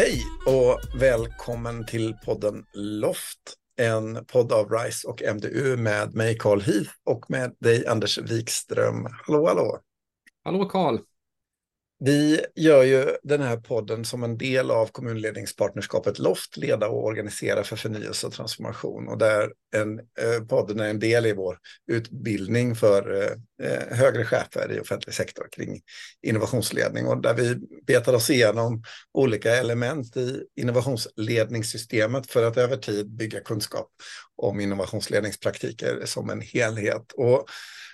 Hej och välkommen till podden Loft. En podd av RISE och MDU med mig Carl Heath och med dig Anders Wikström. Hallå, hallå! Hallå Carl! Vi gör ju den här podden som en del av kommunledningspartnerskapet LOFT, leda och organisera för förnyelse och transformation. Och där en, eh, podden är en del i vår utbildning för eh, eh, högre chefer i offentlig sektor kring innovationsledning. Och där vi betar oss igenom olika element i innovationsledningssystemet för att över tid bygga kunskap om innovationsledningspraktiker som en helhet. Och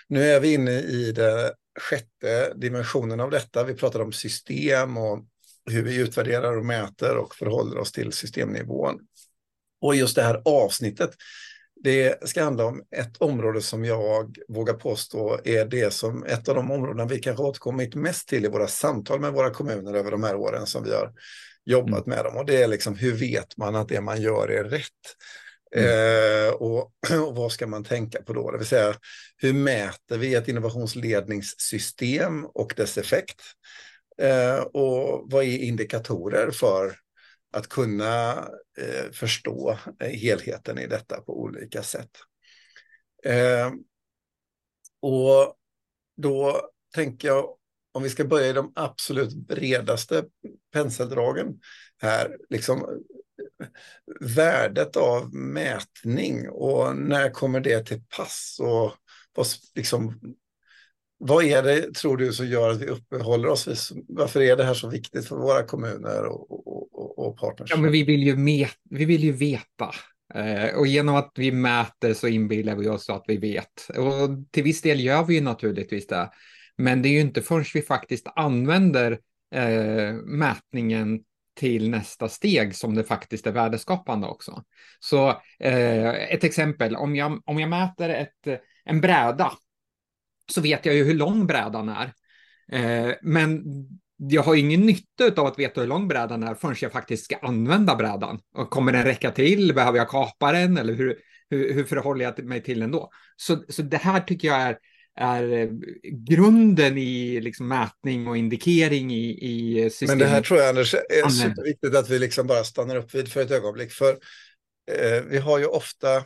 nu är vi inne i det sjätte dimensionen av detta. Vi pratar om system och hur vi utvärderar och mäter och förhåller oss till systemnivån. Och just det här avsnittet, det ska handla om ett område som jag vågar påstå är det som ett av de områden vi kanske återkommit mest till i våra samtal med våra kommuner över de här åren som vi har jobbat mm. med dem. Och det är liksom hur vet man att det man gör är rätt? Mm. Eh, och, och, vad ska man tänka på då? Det vill säga, hur mäter vi ett innovationsledningssystem och dess effekt? Eh, och vad är indikatorer för att kunna eh, förstå eh, helheten i detta på olika sätt? Eh, och då tänker jag, om vi ska börja i de absolut bredaste penseldragen här, liksom värdet av mätning och när kommer det till pass? Och vad, liksom, vad är det, tror du, som gör att vi uppehåller oss vid, varför är det här så viktigt för våra kommuner och, och, och partners? Ja, men vi vill ju, med, vi vill ju veta. Eh, och genom att vi mäter så inbillar vi oss att vi vet. Och till viss del gör vi ju naturligtvis det. Men det är ju inte förrän vi faktiskt använder eh, mätningen till nästa steg som det faktiskt är värdeskapande också. Så eh, ett exempel, om jag, om jag mäter ett, en bräda så vet jag ju hur lång brädan är. Eh, men jag har ingen nytta av att veta hur lång brädan är förrän jag faktiskt ska använda brädan. Och kommer den räcka till? Behöver jag kapa den? Eller hur, hur, hur förhåller jag mig till den då? Så, så det här tycker jag är är eh, grunden i liksom mätning och indikering i, i systemet. Men det här tror jag Anders är superviktigt att vi liksom bara stannar upp vid för ett ögonblick. För eh, vi har ju ofta, eh,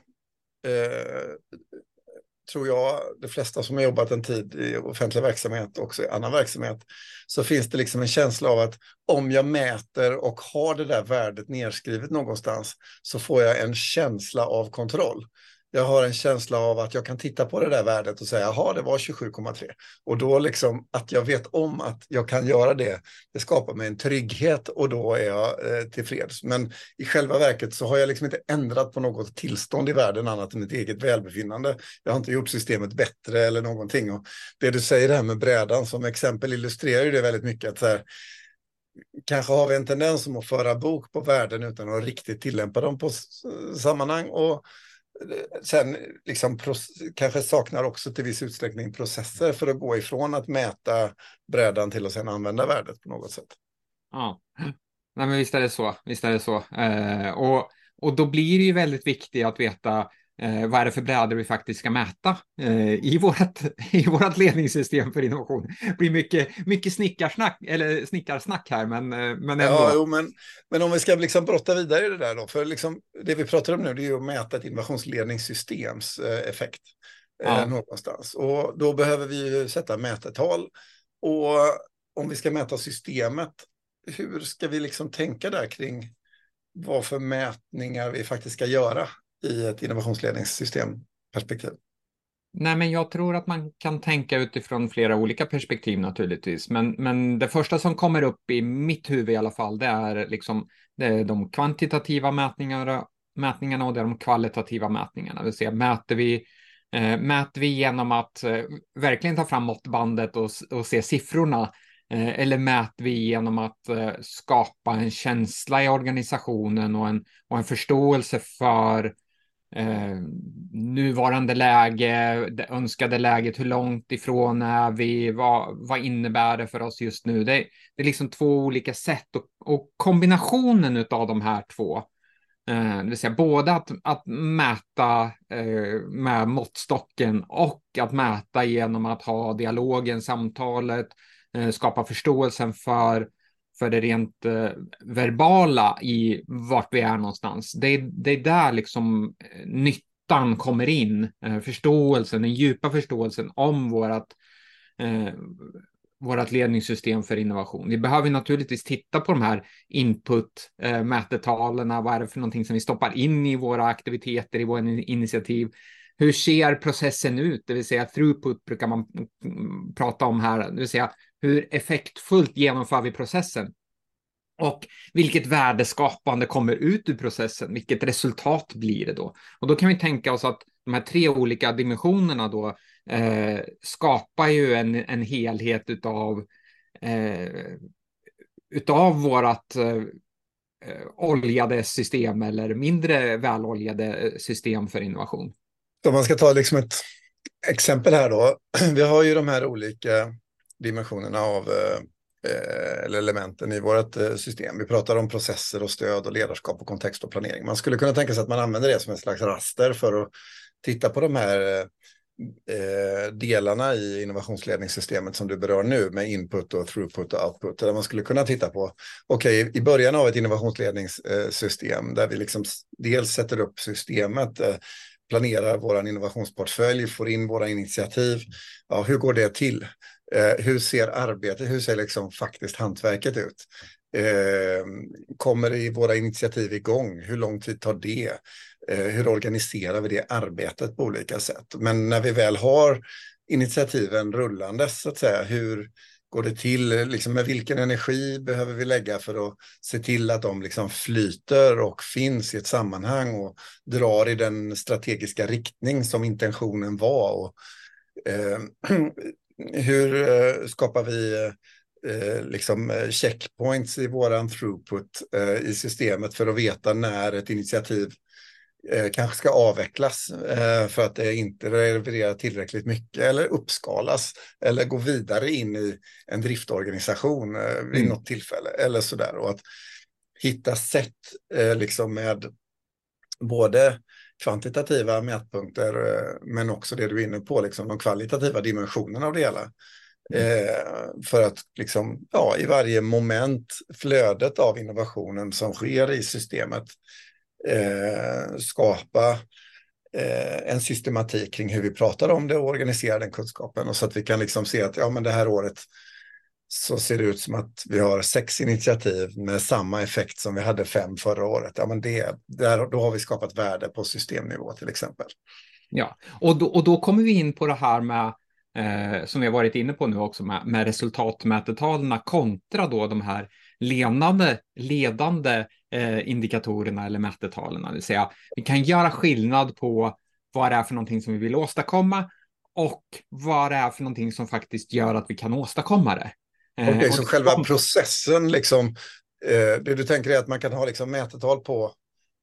tror jag, de flesta som har jobbat en tid i offentlig verksamhet och också i annan verksamhet, så finns det liksom en känsla av att om jag mäter och har det där värdet nedskrivet någonstans så får jag en känsla av kontroll jag har en känsla av att jag kan titta på det där värdet och säga, jaha, det var 27,3. Och då liksom att jag vet om att jag kan göra det, det skapar mig en trygghet och då är jag eh, tillfreds. Men i själva verket så har jag liksom inte ändrat på något tillstånd i världen annat än mitt eget välbefinnande. Jag har inte gjort systemet bättre eller någonting. Och det du säger det här med brädan som exempel illustrerar ju det väldigt mycket. Att så här, kanske har vi en tendens om att föra bok på värden utan att riktigt tillämpa dem på sammanhang. Och sen liksom kanske saknar också till viss utsträckning processer för att gå ifrån att mäta brädan till att sen använda värdet på något sätt. Ja, Nej, men visst är det så. Visst är det så. Eh, och, och då blir det ju väldigt viktigt att veta Eh, vad är det för brädor vi faktiskt ska mäta eh, i, vårt, i vårt ledningssystem för innovation? Det blir mycket, mycket snickarsnack, eller snickarsnack här, men, eh, men ändå. Ja, jo, men, men om vi ska liksom brotta vidare i det där då, för liksom, det vi pratar om nu det är ju att mäta ett innovationsledningssystems eh, effekt ja. eh, någonstans. Och då behöver vi ju sätta mätetal. Och om vi ska mäta systemet, hur ska vi liksom tänka där kring vad för mätningar vi faktiskt ska göra i ett innovationsledningssystemperspektiv? Nej, men jag tror att man kan tänka utifrån flera olika perspektiv naturligtvis. Men, men det första som kommer upp i mitt huvud i alla fall, det är liksom det är de kvantitativa mätningarna, mätningarna och det är de kvalitativa mätningarna. Det vill säga mäter vi, eh, mäter vi genom att eh, verkligen ta fram måttbandet och, och se siffrorna Eh, eller mäter vi genom att eh, skapa en känsla i organisationen och en, och en förståelse för eh, nuvarande läge, det önskade läget, hur långt ifrån är vi, vad, vad innebär det för oss just nu? Det, det är liksom två olika sätt och, och kombinationen av de här två, eh, det vill säga både att, att mäta eh, med måttstocken och att mäta genom att ha dialogen, samtalet, eh, skapa förståelsen för för det rent eh, verbala i vart vi är någonstans. Det, det är där liksom eh, nyttan kommer in, eh, förståelsen, den djupa förståelsen om vårat eh, vårt ledningssystem för innovation. Vi behöver naturligtvis titta på de här input eh, mätetalen. Vad är det för någonting som vi stoppar in i våra aktiviteter, i våra initiativ? Hur ser processen ut? Det vill säga throughput brukar man mm, prata om här, det vill säga hur effektfullt genomför vi processen? Och vilket värdeskapande kommer ut ur processen? Vilket resultat blir det då? Och då kan vi tänka oss att de här tre olika dimensionerna då eh, skapar ju en, en helhet utav, eh, utav vårat eh, oljade system eller mindre väloljade eh, system för innovation. Om man ska ta liksom ett exempel här då. Vi har ju de här olika dimensionerna av eh, eller elementen i vårt eh, system. Vi pratar om processer och stöd och ledarskap och kontext och planering. Man skulle kunna tänka sig att man använder det som en slags raster för att titta på de här eh, delarna i innovationsledningssystemet som du berör nu med input och throughput och output. Där man skulle kunna titta på, okej, okay, i början av ett innovationsledningssystem där vi liksom dels sätter upp systemet, planerar vår innovationsportfölj, får in våra initiativ. Ja, hur går det till? Eh, hur ser arbetet, hur ser liksom faktiskt hantverket ut? Eh, kommer i våra initiativ igång? Hur lång tid tar det? Eh, hur organiserar vi det arbetet på olika sätt? Men när vi väl har initiativen rullandes, så att säga, hur går det till? Liksom med vilken energi behöver vi lägga för att se till att de liksom flyter och finns i ett sammanhang och drar i den strategiska riktning som intentionen var? Och, eh, hur eh, skapar vi eh, liksom eh, checkpoints i våran throughput i systemet för att veta när ett initiativ kanske ska avvecklas för att det inte levererar tillräckligt mycket eller uppskalas eller gå vidare in i en driftorganisation vid mm. något tillfälle eller sådär. Och att hitta sätt liksom med både kvantitativa mätpunkter, eh, men också det du är inne på, liksom de kvalitativa dimensionerna av det hela. Eh, för att liksom, ja, i varje moment, flödet av innovationen som sker i systemet, eh, skapa eh, en systematik kring hur vi pratar om det och organiserar den kunskapen. Och så att vi kan liksom se att ja, men det här året så ser det ut som att vi har sex initiativ med samma effekt som vi hade fem förra året. Ja, men det, där, då har vi skapat värde på systemnivå till exempel. Ja, och då, och då kommer vi in på det här med eh, som vi har varit inne på nu också med, med resultatmätetalen kontra då de här ledande, ledande eh, indikatorerna eller mätetalen. Det vill säga, vi kan göra skillnad på vad det är för någonting som vi vill åstadkomma och vad det är för någonting som faktiskt gör att vi kan åstadkomma det. Okej, okay, så själva processen, liksom, eh, det du tänker är att man kan ha liksom mätetal på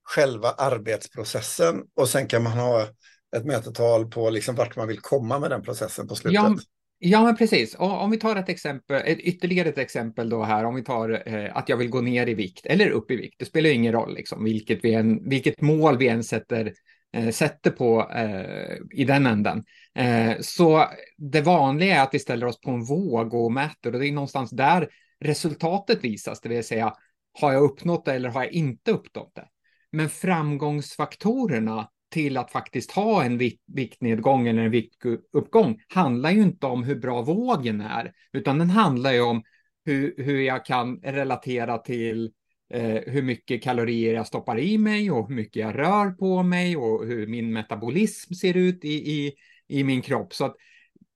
själva arbetsprocessen och sen kan man ha ett mätetal på liksom vart man vill komma med den processen på slutet. Ja, ja men precis. Och om vi tar ett exempel, ett, ytterligare ett exempel då här, om vi tar eh, att jag vill gå ner i vikt eller upp i vikt. Det spelar ingen roll liksom, vilket, vi än, vilket mål vi än sätter eh, Eh, sätter på eh, i den änden. Eh, så det vanliga är att vi ställer oss på en våg och mäter och det är någonstans där resultatet visas, det vill säga har jag uppnått det eller har jag inte uppnått det? Men framgångsfaktorerna till att faktiskt ha en viktnedgång eller en viktuppgång handlar ju inte om hur bra vågen är, utan den handlar ju om hur, hur jag kan relatera till eh, hur mycket kalorier jag stoppar i mig och hur mycket jag rör på mig och hur min metabolism ser ut i, i, i min kropp. Så att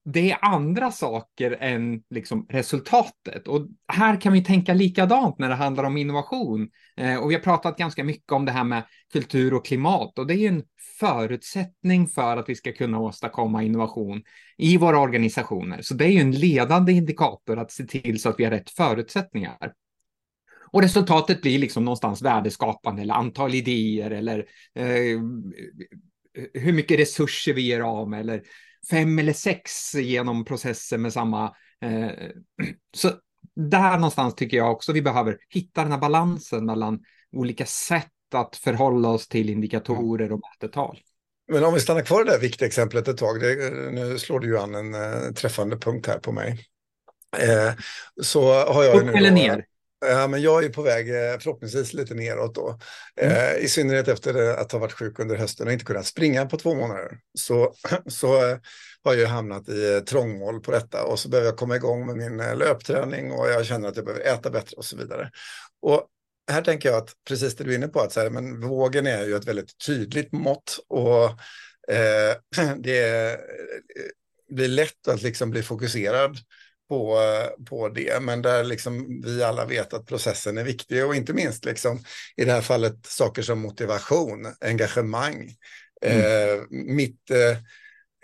det är andra saker än liksom resultatet. Och här kan vi tänka likadant när det handlar om innovation. Eh, och vi har pratat ganska mycket om det här med kultur och klimat och det är en förutsättning för att vi ska kunna åstadkomma innovation i våra organisationer. Så det är ju en ledande indikator att se till så att vi har rätt förutsättningar. Och resultatet blir liksom någonstans värdeskapande eller antal idéer eller eh, hur mycket resurser vi ger av med eller fem eller sex genom processen med samma. Eh, så där någonstans tycker jag också vi behöver hitta den här balansen mellan olika sätt att förhålla oss till indikatorer och mätetal. Men om vi stannar kvar i det där viktiga exemplet ett tag, det, nu slår du ju an en uh, träffande punkt här på mig. Eh, så har jag Upp eller ner? Ja, men jag är på väg eh, förhoppningsvis lite neråt då. Mm. Eh, I synnerhet efter att ha varit sjuk under hösten och inte kunnat springa på två månader. Så, så eh, har jag hamnat i eh, trångmål på detta och så behöver jag komma igång med min löpträning och jag känner att jag behöver äta bättre och så vidare. Och här tänker jag att precis det du är inne på, att så här, men vågen är ju ett väldigt tydligt mått och eh, det blir lätt att liksom bli fokuserad på, på det, men där liksom vi alla vet att processen är viktig och inte minst liksom, i det här fallet saker som motivation, engagemang. Mm. Eh, mitt eh,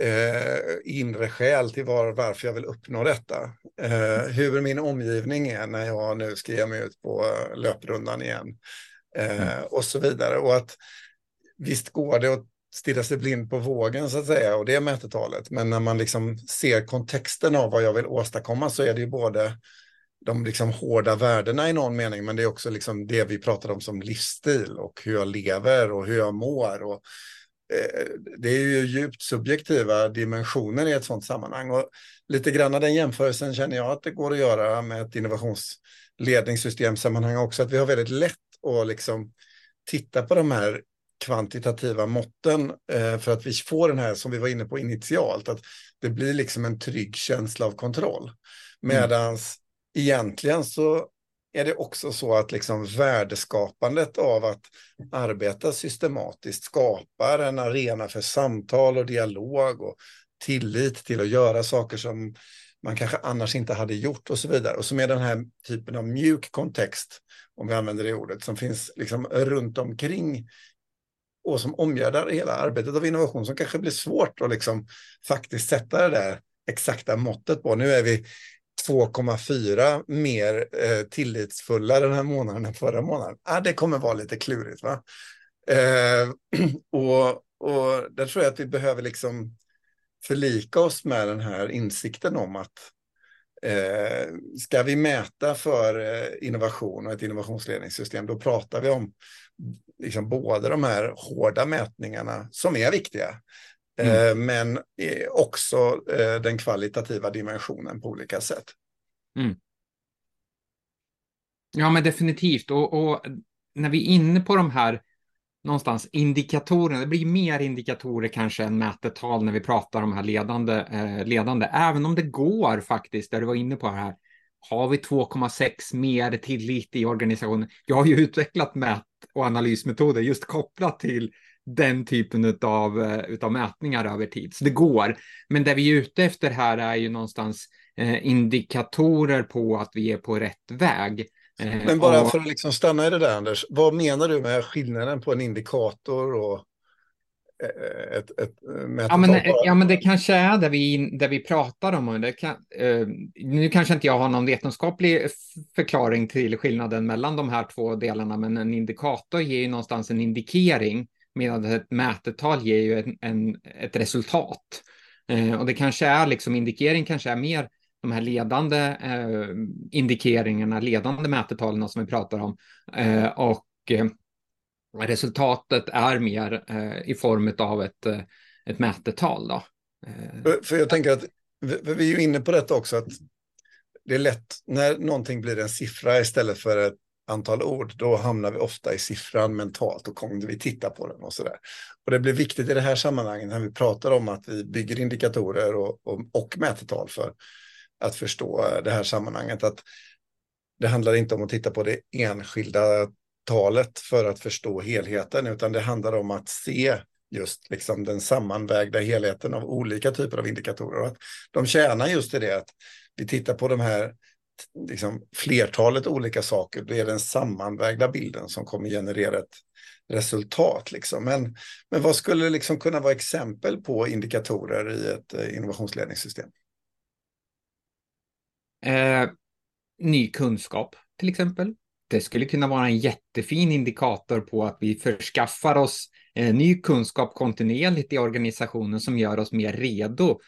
eh, inre skäl till var, varför jag vill uppnå detta. Eh, hur min omgivning är när jag nu ska ge mig ut på löprundan igen. Eh, mm. Och så vidare. Och att visst går det att stirra sig blind på vågen så att säga och det är mätetalet. Men när man liksom ser kontexten av vad jag vill åstadkomma så är det ju både de liksom hårda värdena i någon mening, men det är också liksom det vi pratar om som livsstil och hur jag lever och hur jag mår. Och, eh, det är ju djupt subjektiva dimensioner i ett sådant sammanhang. Och lite grann av den jämförelsen känner jag att det går att göra med ett innovationsledningssystemsammanhang också, att vi har väldigt lätt att liksom titta på de här kvantitativa måtten eh, för att vi får den här, som vi var inne på initialt, att det blir liksom en trygg känsla av kontroll. Medan mm. egentligen så är det också så att liksom värdeskapandet av att arbeta systematiskt skapar en arena för samtal och dialog och tillit till att göra saker som man kanske annars inte hade gjort och så vidare. Och som är den här typen av mjuk kontext, om vi använder det ordet, som finns liksom runt omkring och som omgärdar hela arbetet av innovation som kanske blir svårt att liksom faktiskt sätta det där exakta måttet på. Nu är vi 2,4 mer eh, tillitsfulla den här månaden än förra månaden. Ah, det kommer vara lite klurigt. Va? Eh, och, och där tror jag att vi behöver liksom förlika oss med den här insikten om att eh, ska vi mäta för eh, innovation och ett innovationsledningssystem, då pratar vi om liksom både de här hårda mätningarna som är viktiga, mm. eh, men också eh, den kvalitativa dimensionen på olika sätt. Mm. Ja, men definitivt. Och, och, när vi är inne på de här någonstans indikatorerna, det blir mer indikatorer kanske än mätetal när vi pratar om de här ledande, eh, ledande, även om det går faktiskt, där du var inne på det här, har vi 2,6 mer tillit i organisationen? Jag har ju utvecklat mät och analysmetoder just kopplat till den typen av utav mätningar över tid. Så det går. Men det vi är ute efter här är ju någonstans eh, indikatorer på att vi är på rätt väg. Eh, Men bara och... för att liksom stanna i det där Anders, vad menar du med skillnaden på en indikator och Eh, ett, ett ja, men, ja, men det kanske är det vi, det vi pratar om. Det kan, eh, nu kanske inte jag har någon vetenskaplig förklaring till skillnaden mellan de här två delarna, men en indikator ger ju någonstans en indikering, medan ett mätetal ger ju en, en, ett resultat. Eh, och det kanske är liksom, indikering kanske är mer de här ledande eh, indikeringarna, ledande mätetalen som vi pratar om. Eh, och resultatet är mer eh, i form av ett, eh, ett mätetal. Då. Eh, för jag tänker att vi, vi är ju inne på detta också, att det är lätt när någonting blir en siffra istället för ett antal ord, då hamnar vi ofta i siffran mentalt och kommer vi titta på den och så där. Och det blir viktigt i det här sammanhanget när vi pratar om att vi bygger indikatorer och, och, och mätetal för att förstå det här sammanhanget, att det handlar inte om att titta på det enskilda talet för att förstå helheten, utan det handlar om att se just liksom den sammanvägda helheten av olika typer av indikatorer. Och att de tjänar just i det att vi tittar på de här liksom, flertalet olika saker, det är den sammanvägda bilden som kommer generera ett resultat. Liksom. Men, men vad skulle liksom kunna vara exempel på indikatorer i ett eh, innovationsledningssystem? Eh, ny kunskap till exempel det skulle kunna vara en jättefin indikator på att vi förskaffar oss eh, ny kunskap kontinuerligt i organisationen som gör oss mer redo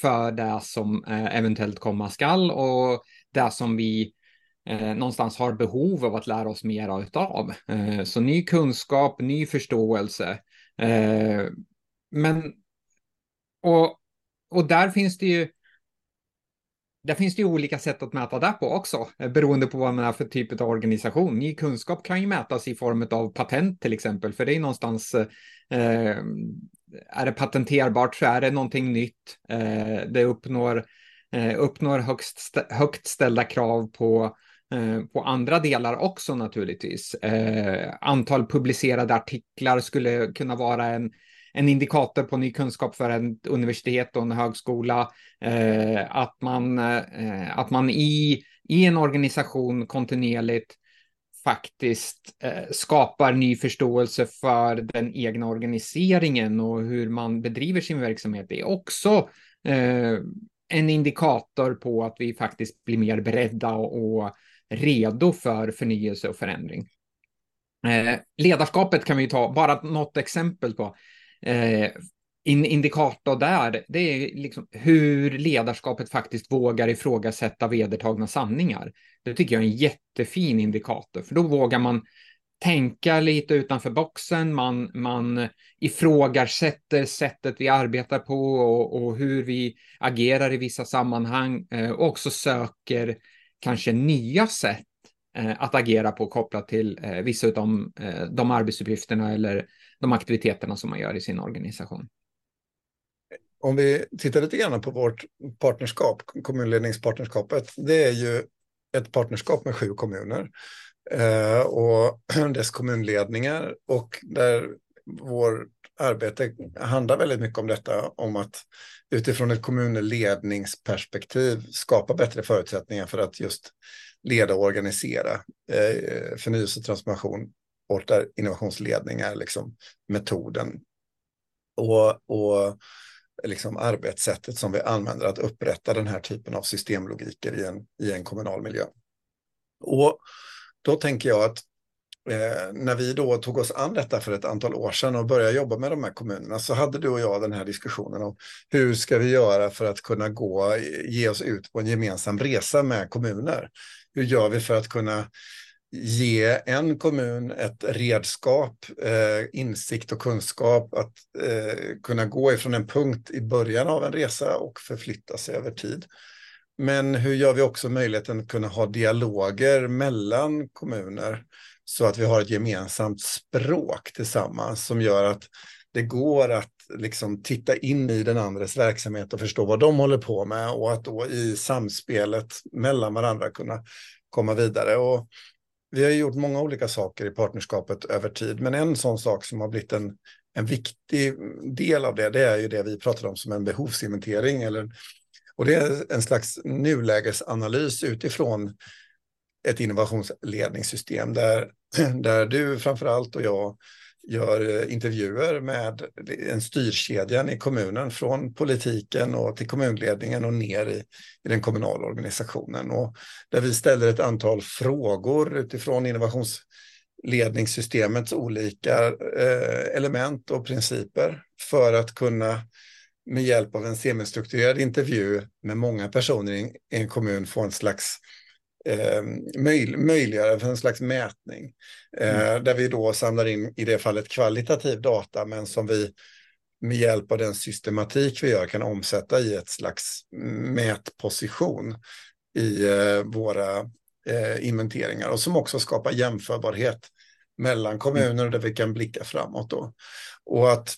för det som eh, eventuellt komma skall och det som vi eh, någonstans har behov av att lära oss mer av. Så ny kunskap, ny förståelse. Men och, och där finns det ju där finns det ju olika sätt att mäta det på också, eh, beroende på vad man är för typ av organisation. Ny kunskap kan ju mätas i form av patent till exempel, för det är någonstans, eh, är det patenterbart så är det någonting nytt. Eh, det uppnår, eh, uppnår högst, högt ställda krav på Eh, på andra delar också naturligtvis. Eh, antal publicerade artiklar skulle kunna vara en, en indikator på ny kunskap för ett universitet och en högskola. Eh, att man, eh, att man i, i en organisation kontinuerligt faktiskt eh, skapar ny förståelse för den egna organiseringen och hur man bedriver sin verksamhet. Det är också eh, en indikator på att vi faktiskt blir mer beredda och, och redo för förnyelse och förändring. Eh, ledarskapet kan vi ta, bara något exempel på. Eh, in, indikator där, det är liksom hur ledarskapet faktiskt vågar ifrågasätta vedertagna sanningar. Det tycker jag är en jättefin indikator, för då vågar man tänka lite utanför boxen, man, man ifrågasätter sättet vi arbetar på och, och hur vi agerar i vissa sammanhang eh, och också söker kanske nya sätt eh, att agera på kopplat till eh, vissa av de, eh, de arbetsuppgifterna eller de aktiviteterna som man gör i sin organisation. Om vi tittar lite grann på vårt partnerskap, kommunledningspartnerskapet, det är ju ett partnerskap med sju kommuner eh, och dess kommunledningar och där vårt arbete handlar väldigt mycket om detta, om att utifrån ett kommunledningsperspektiv skapa bättre förutsättningar för att just leda och organisera eh, förnyelse och transformation och där innovationsledning är liksom metoden och, och liksom arbetssättet som vi använder att upprätta den här typen av systemlogiker i en, i en kommunal miljö. Och då tänker jag att Eh, när vi då tog oss an detta för ett antal år sedan och började jobba med de här kommunerna så hade du och jag den här diskussionen om hur ska vi göra för att kunna gå, ge oss ut på en gemensam resa med kommuner. Hur gör vi för att kunna ge en kommun ett redskap, eh, insikt och kunskap att eh, kunna gå ifrån en punkt i början av en resa och förflytta sig över tid. Men hur gör vi också möjligheten att kunna ha dialoger mellan kommuner så att vi har ett gemensamt språk tillsammans som gör att det går att liksom titta in i den andres verksamhet och förstå vad de håller på med och att då i samspelet mellan varandra kunna komma vidare. Och vi har gjort många olika saker i partnerskapet över tid, men en sån sak som har blivit en, en viktig del av det, det är ju det vi pratade om som en behovsinventering. Eller, och det är en slags nulägesanalys utifrån ett innovationsledningssystem där, där du framförallt och jag gör eh, intervjuer med en styrkedjan i kommunen från politiken och till kommunledningen och ner i, i den kommunala organisationen. Och där vi ställer ett antal frågor utifrån innovationsledningssystemets olika eh, element och principer för att kunna med hjälp av en semistrukturerad intervju med många personer i en kommun få en slags eh, möj, möjliggöra för en slags mätning. Eh, mm. Där vi då samlar in, i det fallet, kvalitativ data, men som vi med hjälp av den systematik vi gör kan omsätta i ett slags mätposition i eh, våra eh, inventeringar och som också skapar jämförbarhet mellan kommuner där vi kan blicka framåt. Då. Och att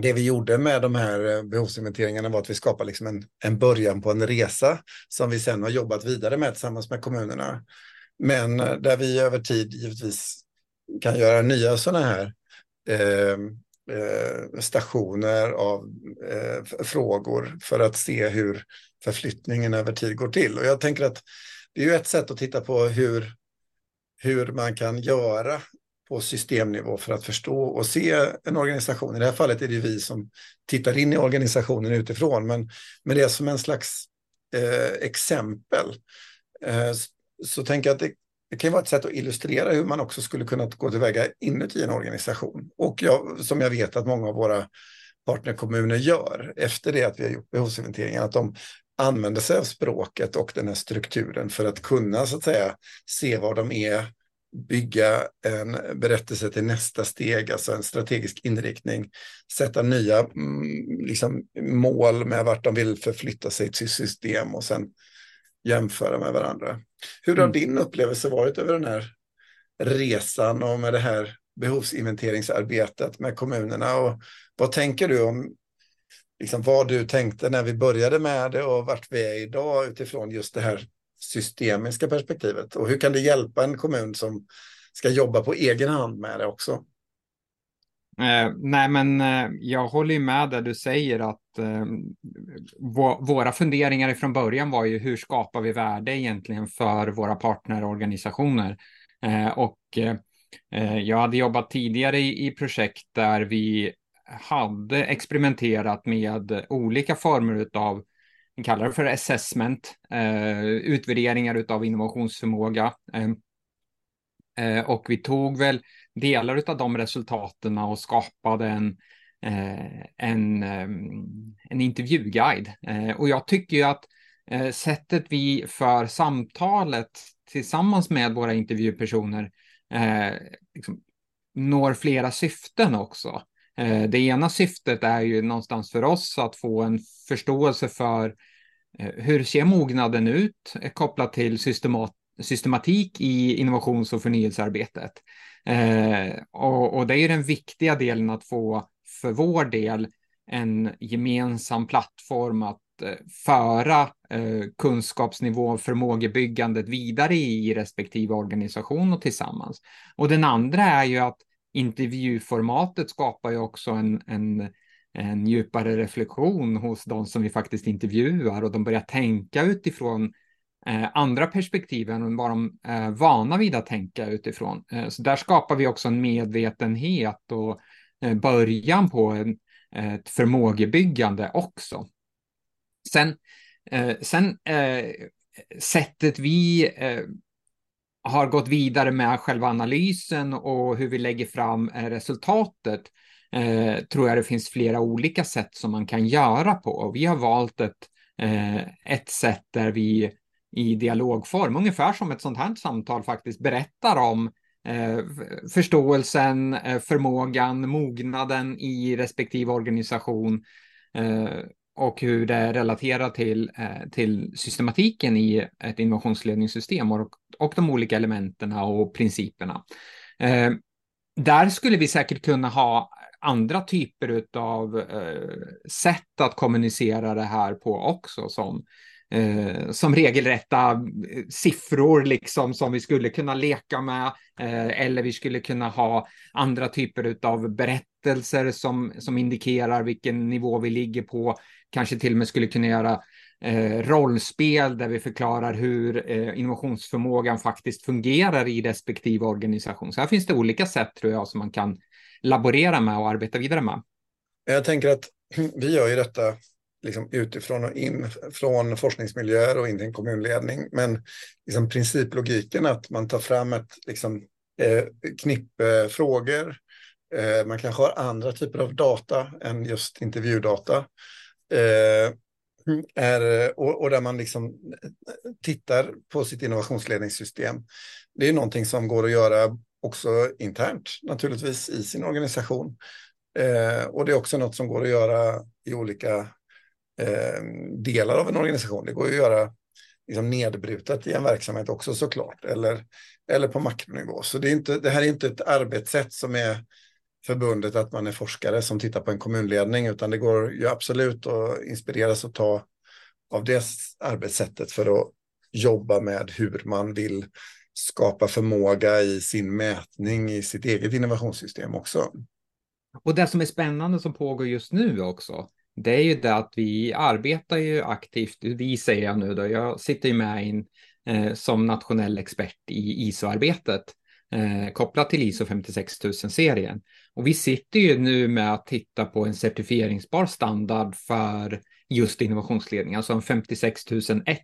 det vi gjorde med de här eh, behovsinventeringarna var att vi skapade liksom en, en början på en resa som vi sen har jobbat vidare med tillsammans med kommunerna. Men eh, där vi över tid givetvis kan göra nya sådana här eh, eh, stationer av eh, frågor för att se hur förflyttningen över tid går till. Och jag tänker att det är ju ett sätt att titta på hur, hur man kan göra på systemnivå för att förstå och se en organisation. I det här fallet är det vi som tittar in i organisationen utifrån, men med det som en slags eh, exempel eh, så tänker jag att det, det kan vara ett sätt att illustrera hur man också skulle kunna gå tillväga inuti en organisation. Och jag, som jag vet att många av våra partnerkommuner gör efter det att vi har gjort behovsinventeringen, att de använder sig av språket och den här strukturen för att kunna så att säga se var de är bygga en berättelse till nästa steg, alltså en strategisk inriktning, sätta nya mm, liksom, mål med vart de vill förflytta sig till system och sen jämföra med varandra. Hur har mm. din upplevelse varit över den här resan och med det här behovsinventeringsarbetet med kommunerna? Och vad tänker du om liksom vad du tänkte när vi började med det och vart vi är idag utifrån just det här systemiska perspektivet? Och hur kan det hjälpa en kommun som ska jobba på egen hand med det också? Eh, nej, men eh, jag håller ju med där du säger att eh, våra funderingar från början var ju hur skapar vi värde egentligen för våra partnerorganisationer? Eh, och eh, jag hade jobbat tidigare i, i projekt där vi hade experimenterat med olika former av vi kallar det för assessment, eh, utvärderingar av innovationsförmåga. Eh, eh, och vi tog väl delar av de resultaten och skapade en, eh, en, eh, en intervjuguide. Eh, och jag tycker ju att eh, sättet vi för samtalet tillsammans med våra intervjupersoner eh, liksom, når flera syften också. Det ena syftet är ju någonstans för oss att få en förståelse för Eh, hur ser mognaden ut eh, kopplat till systemat systematik i innovations och förnyelsearbetet. Eh, och, och, det är den viktiga delen att få för vår del en gemensam plattform att eh, föra eh, kunskapsnivå och förmågebyggandet vidare i respektive organisation och tillsammans. Och den andra är ju att intervjuformatet skapar ju också en, en, en djupare reflektion hos de som vi faktiskt intervjuar och de börjar tänka utifrån eh, andra perspektiv än vad de är eh, vana vid att tänka utifrån. Eh, så där skapar vi också en medvetenhet och eh, början på en, eh, ett förmågebyggande också. Sen, eh, sen eh, sättet vi eh, har gått vidare med själva analysen och hur vi lägger fram eh, resultatet eh, tror jag det finns flera olika sätt som man kan göra på. Och vi har valt ett, eh, ett sätt där vi i dialogform, ungefär som ett sånt här samtal faktiskt berättar om eh, förståelsen, eh, förmågan, mognaden i respektive organisation eh, och hur det relaterar till, eh, till systematiken i ett innovationsledningssystem och, och de olika elementen och principerna. Eh, där skulle vi säkert kunna ha andra typer av eh, sätt att kommunicera det här på också, som eh, som regelrätta eh, siffror liksom som vi skulle kunna leka med. Eh, eller vi skulle kunna ha andra typer av berättelser som, som indikerar vilken nivå vi ligger på. Kanske till och med skulle kunna göra eh, rollspel där vi förklarar hur eh, innovationsförmågan faktiskt fungerar i respektive organisation. Så här finns det olika sätt tror jag som man kan laborera med och arbeta vidare med. Jag tänker att vi gör ju detta liksom utifrån och in från forskningsmiljöer och in till en kommunledning. Men liksom principlogiken att man tar fram ett liksom, eh, knippe frågor. Eh, man kanske har andra typer av data än just intervjudata. Eh, är, och, och, där man liksom tittar på sitt innovationsledningssystem. Det är någonting som går att göra också internt naturligtvis i sin organisation. Eh, och det är också något som går att göra i olika eh, delar av en organisation. Det går att göra liksom nedbrutet i en verksamhet också såklart, eller, eller på makronivå. Så det, är inte, det här är inte ett arbetssätt som är förbundet att man är forskare som tittar på en kommunledning, utan det går ju absolut att inspireras och ta av det arbetssättet för att jobba med hur man vill skapa förmåga i sin mätning i sitt eget innovationssystem också. Och det som är spännande som pågår just nu också, det är ju det att vi arbetar ju aktivt, vi säger jag nu då, jag sitter ju med in, eh, som nationell expert i ISO-arbetet eh, kopplat till ISO 56000-serien. Och vi sitter ju nu med att titta på en certifieringsbar standard för just innovationsledning, alltså en 56001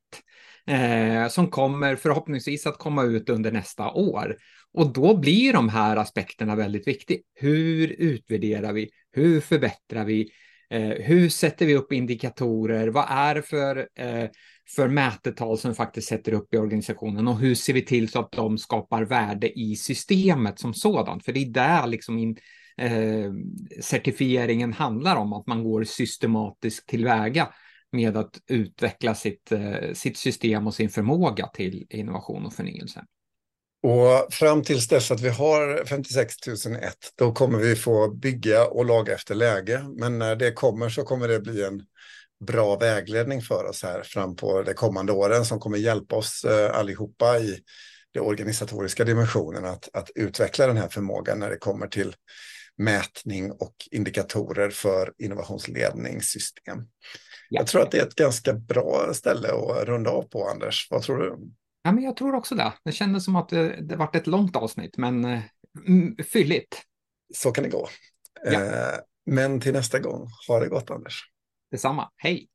eh, som kommer förhoppningsvis att komma ut under nästa år. Och då blir de här aspekterna väldigt viktiga. Hur utvärderar vi? Hur förbättrar vi? Eh, hur sätter vi upp indikatorer? Vad är det för, eh, för mätetal som vi faktiskt sätter upp i organisationen och hur ser vi till så att de skapar värde i systemet som sådant? För det är där liksom in, eh, certifieringen handlar om, att man går systematiskt tillväga med att utveckla sitt, eh, sitt system och sin förmåga till innovation och förnyelse. Och fram tills dess att vi har 56 001, då kommer vi få bygga och laga efter läge. Men när det kommer så kommer det bli en bra vägledning för oss här fram på de kommande åren som kommer hjälpa oss eh, allihopa i den organisatoriska dimensionen att, att utveckla den här förmågan när det kommer till mätning och indikatorer för innovationsledningssystem. Ja. Jag tror att det är ett ganska bra ställe att runda av på, Anders. Vad tror du? Ja, men jag tror också det. Det kändes som att det, det varit ett långt avsnitt, men eh, fylligt. Så kan det gå. Ja. Eh, men till nästa gång, ha det gott Anders. Detsamma. Hej!